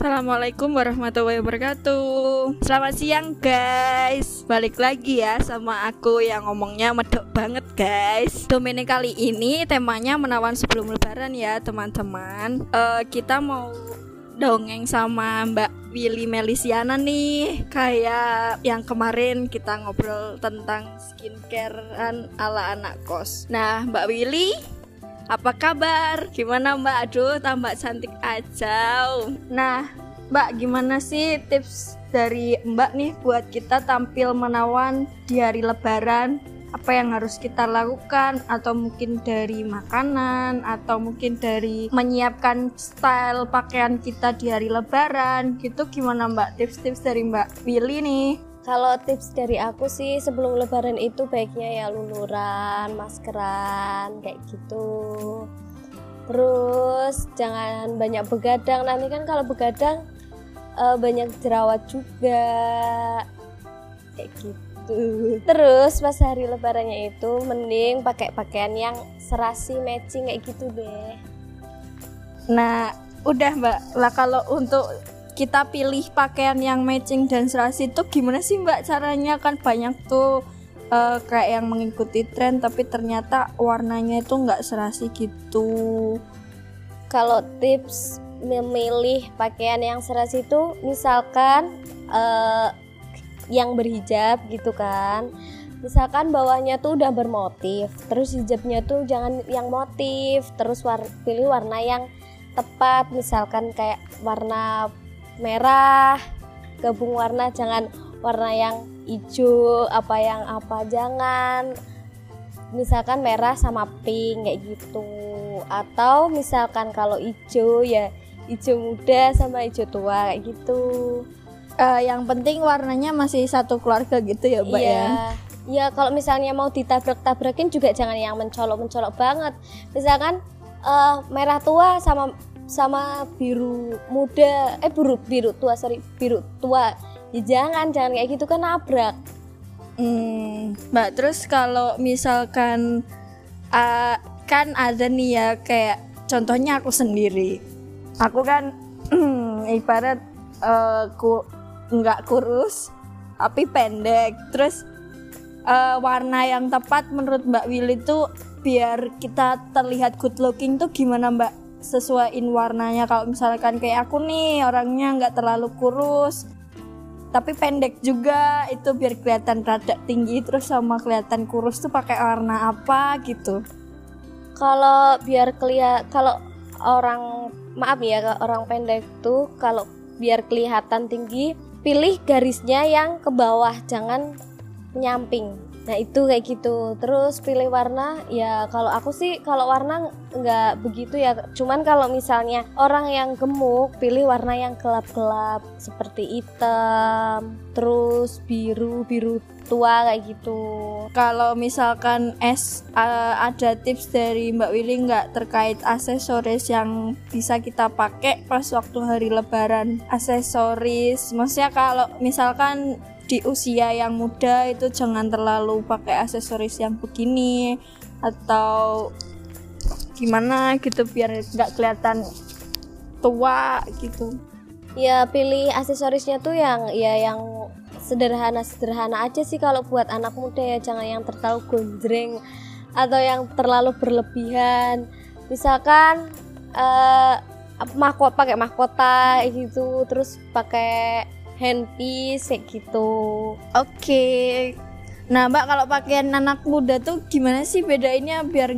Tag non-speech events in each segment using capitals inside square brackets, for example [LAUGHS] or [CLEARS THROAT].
Assalamualaikum warahmatullahi wabarakatuh. Selamat siang guys. Balik lagi ya sama aku yang ngomongnya medok banget guys. Domene kali ini temanya menawan sebelum lebaran ya teman-teman. Uh, Kita mau dongeng sama Mbak Willy Melisiana nih. Kayak yang kemarin kita ngobrol tentang skincarean ala anak kos. Nah Mbak Willy apa kabar? Gimana Mbak? Aduh, tambah cantik aja. Nah, Mbak, gimana sih tips dari Mbak nih buat kita tampil menawan di hari Lebaran? Apa yang harus kita lakukan? Atau mungkin dari makanan? Atau mungkin dari menyiapkan style pakaian kita di hari Lebaran? Gitu gimana Mbak? Tips-tips dari Mbak Willy nih? Kalau tips dari aku sih sebelum lebaran itu baiknya ya luluran, maskeran kayak gitu. Terus jangan banyak begadang. Nanti kan kalau begadang uh, banyak jerawat juga. Kayak gitu. Terus pas hari lebarannya itu mending pakai pakaian yang serasi matching kayak gitu deh. Nah, udah Mbak. Lah kalau untuk kita pilih pakaian yang matching dan serasi itu gimana sih mbak caranya? Kan banyak tuh uh, kayak yang mengikuti tren tapi ternyata warnanya itu nggak serasi gitu. Kalau tips memilih pakaian yang serasi itu misalkan uh, yang berhijab gitu kan. Misalkan bawahnya tuh udah bermotif terus hijabnya tuh jangan yang motif terus war pilih warna yang tepat. Misalkan kayak warna merah gabung warna jangan warna yang hijau apa yang apa jangan. Misalkan merah sama pink kayak gitu. Atau misalkan kalau hijau ya hijau muda sama hijau tua kayak gitu. Uh, yang penting warnanya masih satu keluarga gitu ya mbak iya. ya? Ya kalau misalnya mau ditabrak-tabrakin juga jangan yang mencolok-mencolok banget. Misalkan uh, merah tua sama sama biru muda eh biru biru tua sorry biru tua. Ya jangan jangan kayak gitu kan nabrak. Hmm, mbak terus kalau misalkan uh, kan ada nih ya kayak contohnya aku sendiri. Aku kan [CLEARS THROAT] ibarat uh, ku nggak kurus tapi pendek. Terus uh, warna yang tepat menurut Mbak Willy itu biar kita terlihat good looking tuh gimana Mbak sesuaiin warnanya. Kalau misalkan kayak aku nih orangnya nggak terlalu kurus tapi pendek juga. Itu biar kelihatan rada tinggi terus sama kelihatan kurus tuh pakai warna apa gitu. Kalau biar kelihatan kalau orang maaf ya orang pendek tuh kalau biar kelihatan tinggi pilih garisnya yang ke bawah jangan menyamping Nah itu kayak gitu. Terus pilih warna ya kalau aku sih kalau warna nggak begitu ya. Cuman kalau misalnya orang yang gemuk pilih warna yang gelap-gelap seperti hitam, terus biru biru tua kayak gitu. Kalau misalkan es uh, ada tips dari Mbak Willy nggak terkait aksesoris yang bisa kita pakai pas waktu hari Lebaran? Aksesoris, maksudnya kalau misalkan di usia yang muda itu jangan terlalu pakai aksesoris yang begini atau gimana gitu biar nggak kelihatan tua gitu. Ya pilih aksesorisnya tuh yang ya yang sederhana sederhana aja sih kalau buat anak muda ya jangan yang terlalu gonjreng atau yang terlalu berlebihan. Misalkan uh, mahkota pakai mahkota gitu terus pakai handpiece kayak gitu. Oke. Okay. Nah, Mbak kalau pakaian anak muda tuh gimana sih bedainnya biar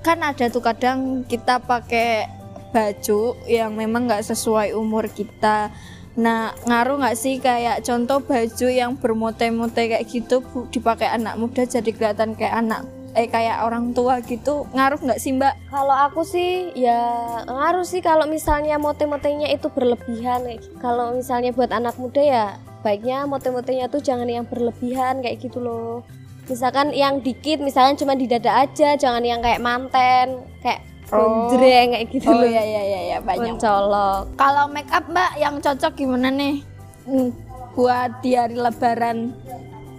kan ada tuh kadang kita pakai baju yang memang nggak sesuai umur kita. Nah, ngaruh nggak sih kayak contoh baju yang bermote-mote kayak gitu dipakai anak muda jadi kelihatan kayak anak eh kayak orang tua gitu ngaruh nggak sih mbak? Kalau aku sih ya ngaruh sih kalau misalnya mote-motenya itu berlebihan kalau misalnya buat anak muda ya baiknya mote-motenya tuh jangan yang berlebihan kayak gitu loh. Misalkan yang dikit misalkan cuma di dada aja jangan yang kayak manten kayak Oh. kayak gitu oh, loh. iya iya iya, iya banyak. Mencolok. Kalau make up Mbak yang cocok gimana nih? Hmm, buat di hari lebaran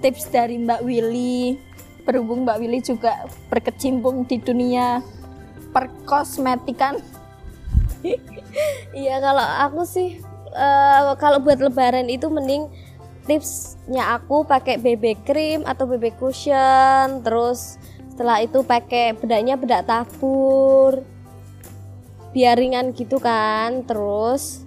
tips dari Mbak Willy berhubung Mbak Willy juga berkecimpung di dunia perkosmetikan. [LAUGHS] Iya kalau aku sih eh, kalau buat lebaran itu mending tipsnya aku pakai BB cream atau BB cushion terus setelah itu pakai bedaknya bedak tabur biar ringan gitu kan terus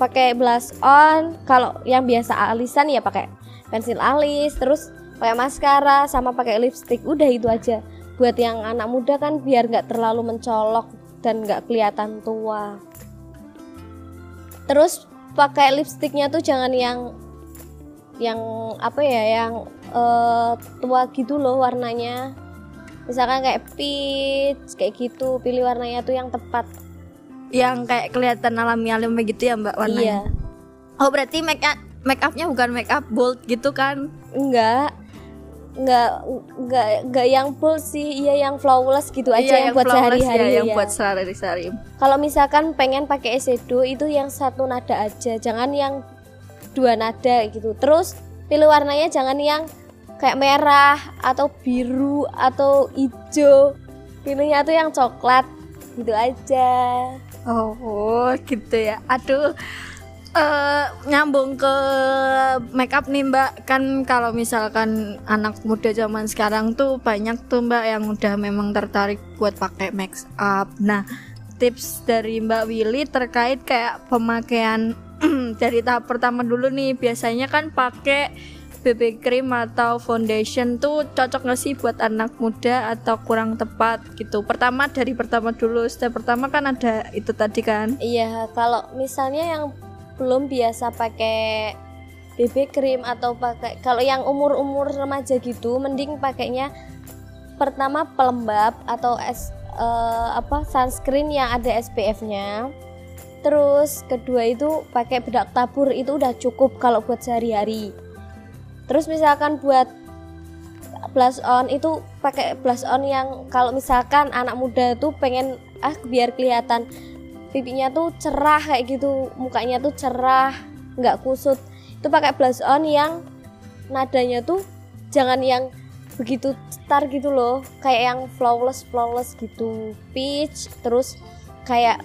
pakai blush on. Kalau yang biasa alisan ya pakai pensil alis terus pakai maskara sama pakai lipstick. Udah itu aja. Buat yang anak muda kan biar nggak terlalu mencolok dan nggak kelihatan tua. Terus pakai lipsticknya tuh jangan yang yang apa ya yang uh, tua gitu loh warnanya. Misalkan kayak peach kayak gitu. Pilih warnanya tuh yang tepat. Yang kayak kelihatan alami-alami gitu ya mbak warnanya? Iya. Oh berarti make up make upnya bukan make up bold gitu kan? Enggak enggak enggak enggak yang bold sih iya yang flawless gitu aja Iya, yang, buat flawless sehari-hari ya, yang ya. buat sehari-hari kalau misalkan pengen pakai eyeshadow itu yang satu nada aja jangan yang dua nada gitu terus pilih warnanya jangan yang kayak merah atau biru atau hijau pilihnya tuh yang coklat gitu aja Oh, gitu ya. Aduh. Eh nyambung ke make up nih Mbak. Kan kalau misalkan anak muda zaman sekarang tuh banyak tuh Mbak yang udah memang tertarik buat pakai make up. Nah, tips dari Mbak Willy terkait kayak pemakaian [CLEARS THROAT] dari tahap pertama dulu nih. Biasanya kan pakai BB cream atau foundation tuh cocok gak sih buat anak muda atau kurang tepat gitu? Pertama dari pertama dulu. Step pertama kan ada itu tadi kan? Iya kalau misalnya yang belum biasa pakai BB cream atau pakai kalau yang umur-umur remaja gitu mending pakainya pertama pelembab atau es eh, apa sunscreen yang ada SPF-nya terus kedua itu pakai bedak tabur itu udah cukup kalau buat sehari-hari. Terus misalkan buat blush on itu pakai blush on yang kalau misalkan anak muda tuh pengen ah biar kelihatan pipinya tuh cerah kayak gitu mukanya tuh cerah nggak kusut. Itu pakai blush on yang nadanya tuh jangan yang begitu cetar gitu loh kayak yang flawless flawless gitu. Peach terus kayak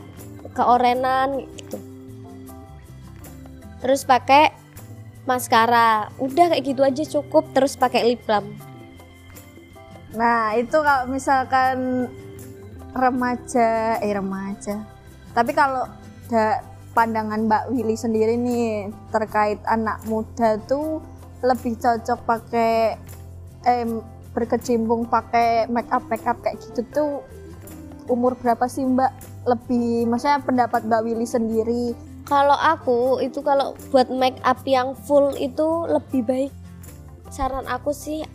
keorenan gitu. Terus pakai maskara. Udah kayak gitu aja cukup terus pakai lip balm. Nah itu kalau misalkan remaja eh remaja tapi kalau da, pandangan Mbak Willy sendiri nih terkait anak muda tuh lebih cocok pakai eh, berkecimpung pakai make up make up kayak gitu tuh umur berapa sih Mbak? Lebih maksudnya pendapat Mbak Willy sendiri? Kalau aku itu kalau buat make up yang full itu lebih baik. Saran aku sih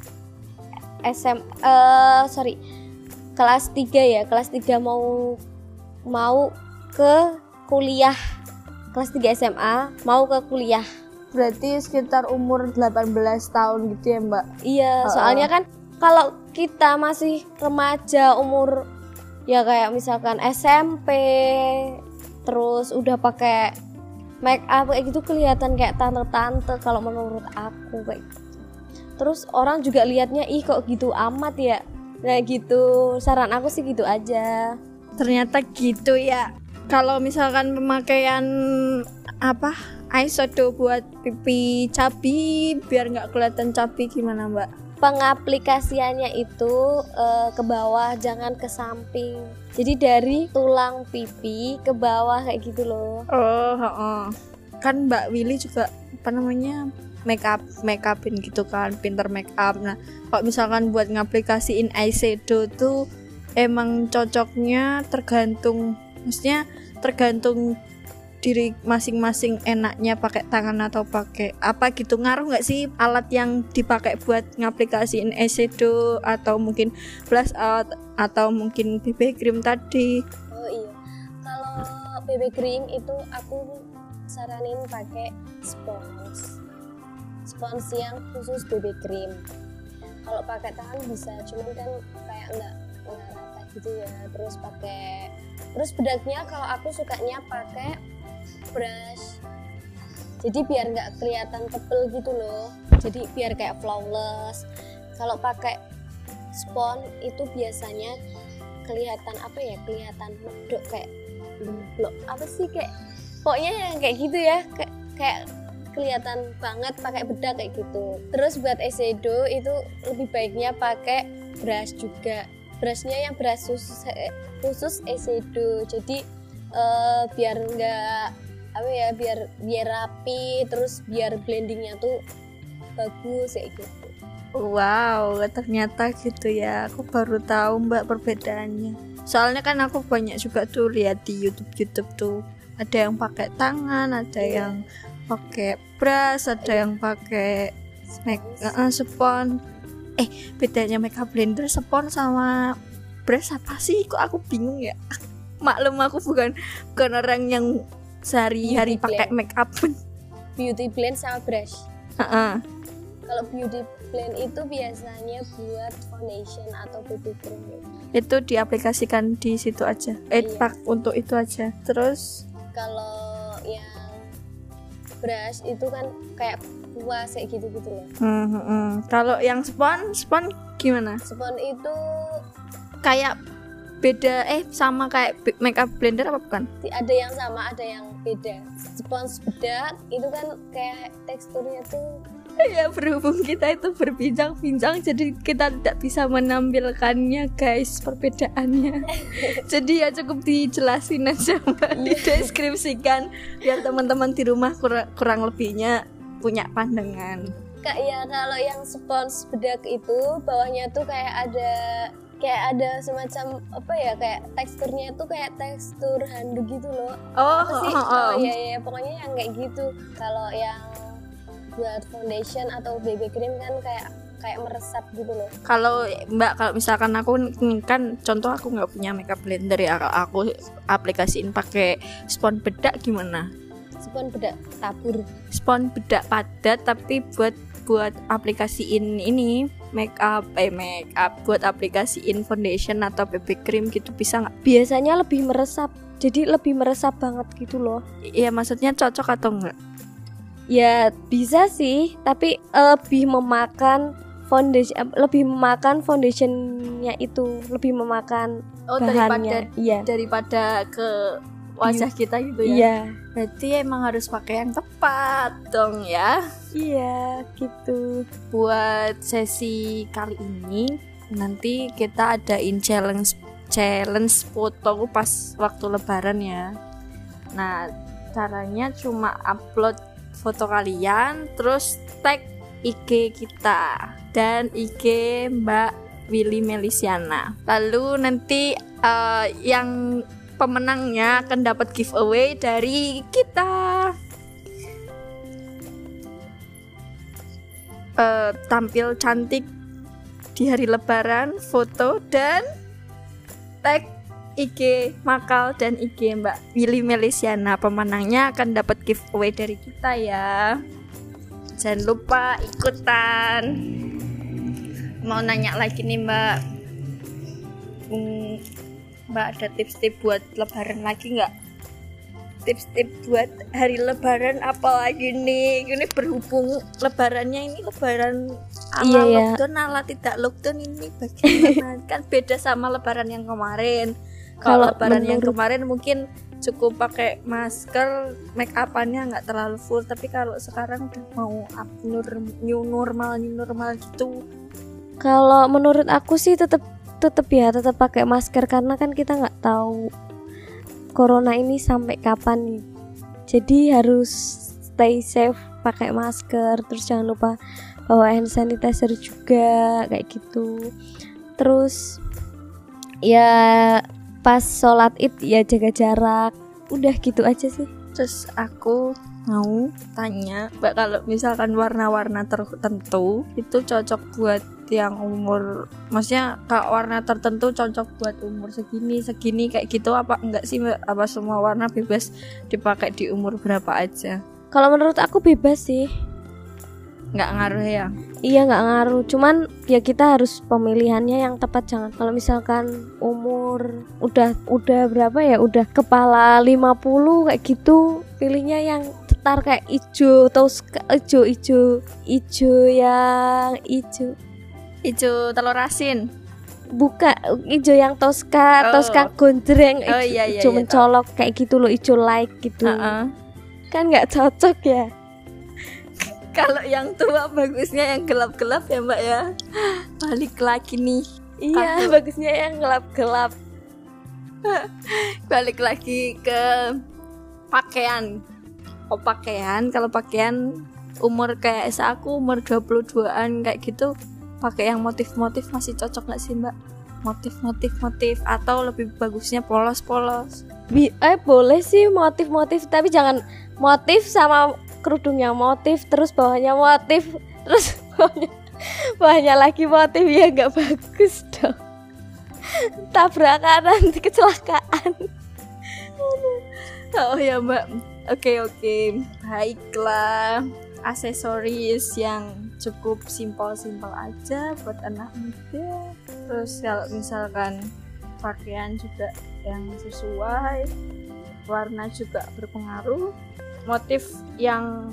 SM eh sorry kelas 3 ya. Kelas 3 mau mau ke kuliah kelas 3 SMA mau ke kuliah berarti sekitar umur 18 tahun gitu ya Mbak iya Uh-uh. soalnya kan kalau kita masih remaja umur ya kayak misalkan SMP terus udah pakai make up kayak gitu kelihatan kayak tante-tante kalau menurut aku kayak gitu. Terus orang juga liatnya ih kok gitu amat ya. Nah gitu, saran aku sih gitu aja. ternyata gitu ya kalau misalkan pemakaian apa eyeshadow buat pipi cabi biar nggak kelihatan cabi gimana mbak Pengaplikasiannya itu eh, ke bawah jangan ke samping. Jadi dari tulang pipi ke bawah kayak gitu loh. oh heeh. kan mbak Willy juga apa namanya make up make upin gitu kan pinter make up nah kalau misalkan buat ngaplikasiin eyeshadow tuh emang cocoknya tergantung maksudnya tergantung diri masing-masing enaknya pakai tangan atau pakai apa gitu ngaruh nggak sih alat yang dipakai buat ngaplikasiin eyeshadow atau mungkin blush out atau mungkin BB cream tadi Oh iya. Kalau BB cream itu aku saranin pakai spons. Spons yang khusus BB cream. Kalau pakai tangan bisa, cuman kan kayak enggak rata gitu ya. Terus pakai terus bedaknya kalau aku sukanya pakai brush. Jadi biar nggak kelihatan tebel gitu loh. Jadi biar kayak flawless. Kalau pakai spons itu biasanya kelihatan apa ya kelihatan medok kayak blok apa sih kayak pokoknya yang kayak gitu ya kayak, kayak kelihatan banget pakai bedak kayak gitu terus buat eyeshadow itu lebih baiknya pakai brush juga brushnya yang brush khusus khusus eyeshadow. Jadi uh, biar enggak apa ya biar biar rapi terus biar blendingnya tuh bagus kayak gitu. Wow ternyata gitu ya. Aku baru tahu mbak perbedaannya. Soalnya kan aku banyak juga tuh lihat di YouTube YouTube tuh. Ada yang pakai tangan ada yeah. yang pakai brush ada yang pakai make uh, spon eh bedanya makeup blender spon sama brush apa sih? Kok aku bingung ya? [LAUGHS] Maklum aku bukan bukan orang yang sehari-hari pakai make up [LAUGHS] beauty blend sama brush. Uh -uh. kalau beauty blend itu biasanya buat foundation atau BB cream. Itu diaplikasikan di situ aja. Eh iya. pak untuk itu aja. Terus? Kalau yang brush itu kan kayak puas kayak gitu gitu loh. Hmm, hmm, kalau yang spon spon gimana? Spon itu kayak beda eh sama kayak makeup blender apa bukan? Ada yang sama, ada yang beda. Spons bedak itu kan kayak teksturnya tuh [LAUGHS] ya berhubung kita itu berbincang-bincang jadi kita tidak bisa menampilkannya guys perbedaannya. [LAUGHS] Jadi ya cukup dijelasin aja mbak. [LAUGHS] Dideskripsikan biar teman-teman di rumah kurang, kurang lebihnya punya pandangan kak ya kalau yang spons bedak itu bawahnya tuh kayak ada kayak ada semacam apa ya kayak teksturnya tuh kayak tekstur handuk gitu loh oh apa sih oh, oh, oh. ya ya pokoknya yang kayak gitu kalau yang buat foundation atau BB cream kan kayak kayak meresap gitu loh. Kalau Mbak kalau misalkan aku kan contoh aku nggak punya makeup blender ya aku aplikasiin pakai spon bedak gimana? Spon bedak tabur. Spon bedak padat tapi buat buat aplikasiin ini make up eh make up buat aplikasiin foundation atau BB cream gitu bisa nggak? Biasanya lebih meresap. Jadi lebih meresap banget gitu loh. Iya maksudnya cocok atau enggak? Ya bisa sih, tapi lebih memakan foundation eh, lebih memakan foundationnya itu lebih memakan oh, bahannya daripada, iya daripada ke wajah kita gitu ya. Iya. Berarti emang harus pakai yang tepat dong ya. Iya gitu. Buat sesi kali ini nanti kita adain challenge challenge foto pas waktu lebaran ya. Nah caranya cuma upload foto kalian terus tag IG kita dan IG Mbak Willy Melisiana. Lalu nanti uh, yang pemenangnya akan dapat giveaway dari kita. Uh, tampil cantik di hari lebaran, foto dan tag IG Makal dan IG Mbak Willy Melisiana. Pemenangnya akan dapat giveaway dari kita ya. Jangan lupa ikutan. Mau nanya lagi nih Mbak. Hmm, Mbak ada tips-tips buat lebaran lagi nggak? Tips-tips buat hari lebaran apalagi nih? Ini berhubung lebarannya ini lebaran ala iya, iya. lockdown ala tidak lockdown ini bagaimana? [LAUGHS] Kan beda sama lebaran yang kemarin. Kalau lebaran yang kemarin mungkin cukup pakai masker make upannya nggak terlalu full. Tapi kalau sekarang udah mau up new normal new normal gitu. Kalau menurut aku sih tetap tetap ya tetap pakai masker karena kan kita nggak tahu corona ini sampai kapan jadi harus stay safe pakai masker terus jangan lupa bawa hand sanitizer juga kayak gitu. Terus ya pas sholat id ya jaga jarak. Udah gitu aja sih. Terus aku mau tanya mbak kalau misalkan warna-warna tertentu itu cocok buat yang umur maksudnya kak warna tertentu cocok buat umur segini segini kayak gitu apa enggak sih apa semua warna bebas dipakai di umur berapa aja? Kalau menurut aku bebas sih. Nggak ngaruh ya? Iya nggak ngaruh. Cuman ya kita harus pemilihannya yang tepat jangan. Kalau misalkan umur udah udah berapa ya? Udah kepala 50 kayak gitu pilihnya yang cetar kayak ijo atau ijo ijo ijo yang ijo ijo telur asin. Buka ijo yang toska Oh. toska gondreng. Oh, ijo- iya, iya, ijo iya, mencolok kayak gitu loh ijo light gitu. Heeh. kan nggak cocok ya? [LAUGHS] Kalau yang tua bagusnya yang gelap-gelap ya mbak ya. Balik lagi nih. Iya Aku- bagusnya yang gelap gelap [LAUGHS] Balik lagi ke pakaian. Oh pakaian. Kalau pakaian umur kayak aku umur 22an kayak gitu pakai yang motif-motif masih cocok nggak sih mbak? Motif-motif motif atau lebih bagusnya polos-polos? Bi- eh boleh sih motif-motif tapi jangan motif sama kerudungnya motif terus bawahnya motif [LAUGHS] terus bawahnya, bawahnya lagi motif ya nggak bagus dong. [LAUGHS] Tabrakan nanti kecelakaan. Oh ya mbak, oke oke, baiklah. Aksesoris yang cukup simpel-simpel aja buat anak muda. Terus kalau misalkan pakaian juga yang sesuai, warna juga berpengaruh, motif yang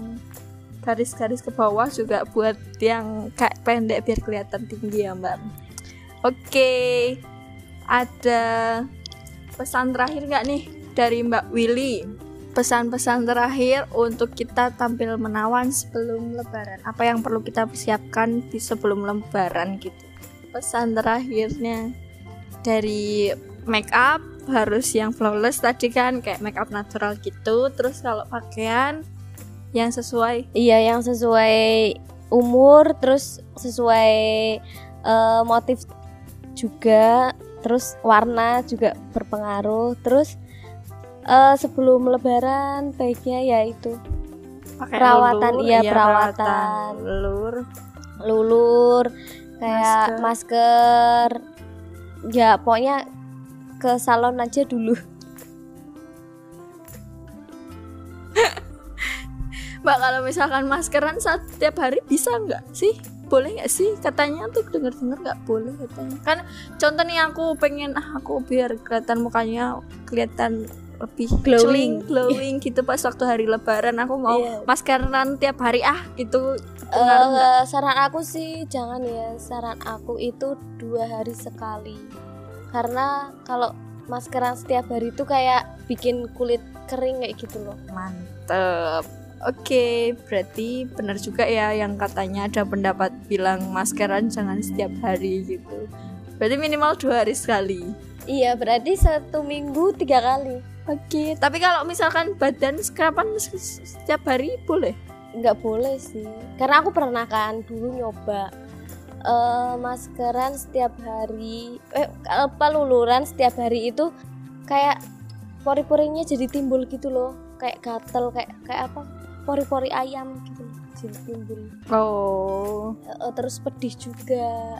garis-garis ke bawah juga buat yang kayak pendek biar kelihatan tinggi ya mbak. Oke, ada pesan terakhir nggak nih dari Mbak Willy? Pesan-pesan terakhir untuk kita tampil menawan sebelum Lebaran. Apa yang perlu kita persiapkan di sebelum Lebaran gitu? Pesan terakhirnya dari make up harus yang flawless tadi kan kayak make up natural gitu. Terus kalau pakaian yang sesuai iya yang sesuai umur terus sesuai eh, motif juga terus warna juga berpengaruh terus eh, sebelum lebaran baiknya ya itu pakai Perawatan, lulur, iya, perawatan. lulur lulur kayak masker. ya pokoknya ke salon aja dulu [LAUGHS] Mbak kalau misalkan maskeran setiap hari bisa nggak sih? Boleh nggak sih? Katanya tuh denger-denger nggak boleh katanya. Kan contoh nih aku pengen ah aku biar kelihatan mukanya kelihatan lebih Glowing. glowing gitu pas waktu hari lebaran aku mau Iya. maskeran tiap hari ah gitu? Eh, saran aku sih jangan ya saran aku itu dua hari sekali karena kalau maskeran setiap hari itu kayak bikin kulit kering kayak gitu loh Mantep. Oke, berarti benar juga ya yang katanya ada pendapat bilang maskeran jangan setiap hari gitu. Berarti minimal dua hari sekali. iya berarti satu minggu tiga kali Oke, tapi kalau misalkan badan scruban s- setiap hari boleh? nggak boleh sih. Karena aku pernah kan dulu nyoba eh maskeran setiap hari. Eh apa luluran setiap hari itu kayak pori-porinya jadi timbul gitu loh. Kayak gatel kayak kayak apa? Pori-pori ayam gitu jadi timbul. Oh, eh, terus pedih juga.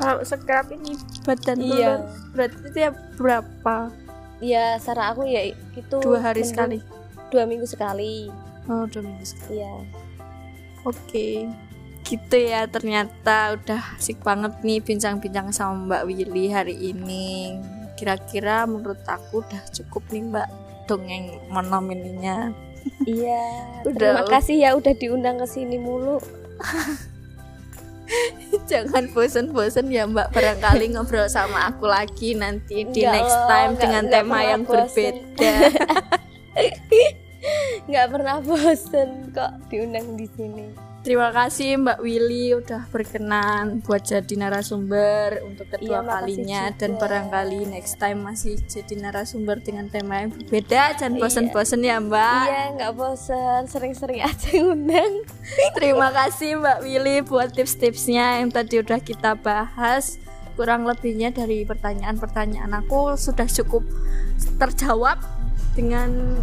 Kalau scrub ini badan iya. berarti tiap berapa? Iya saran aku ya itu Dua hari minggu- sekali. dua minggu sekali Oh, dua minggu sekali. iya Oke, gitu ya ternyata udah asik banget nih bincang-bincang sama Mbak Willy hari ini. Kira-kira menurut aku udah cukup nih Mbak dongeng menomininya. iya [LAUGHS] Udah, terima kasih ya udah diundang ke sini mulu [LAUGHS] [LAUGHS] Jangan bosen-bosen ya Mbak barangkali ngobrol sama aku lagi nanti di Enggak next time enggak- dengan enggak tema yang bosen. berbeda. [LAUGHS] nggak pernah bosen kok diundang di sini Terima kasih Mbak Willy udah berkenan buat jadi narasumber untuk kedua Iya, kalinya juga. dan barangkali next time masih jadi narasumber dengan tema yang berbeda. Jangan Iya. bosen-bosen ya Mbak. iya nggak bosen sering-sering aja ngundang [LAUGHS] Terima kasih Mbak Willy buat tips-tipsnya yang tadi udah kita bahas. Kurang lebihnya dari pertanyaan-pertanyaan aku sudah cukup terjawab dengan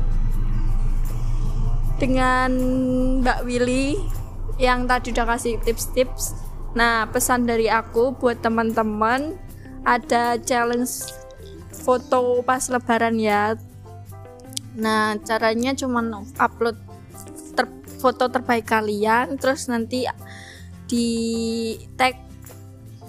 dengan Mbak Willy yang tadi udah kasih tips-tips. Nah, pesan dari aku buat teman-teman ada challenge foto pas lebaran ya. Nah, caranya cuman upload ter- foto terbaik kalian terus nanti di tag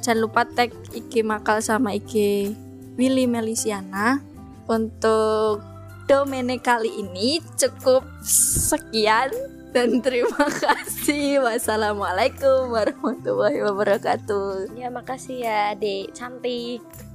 jangan lupa tag IG Makal sama IG Willy Melisiana untuk domene kali ini cukup sekian dan terima kasih. Wassalamualaikum warahmatullahi wabarakatuh. Ya makasih ya dek cantik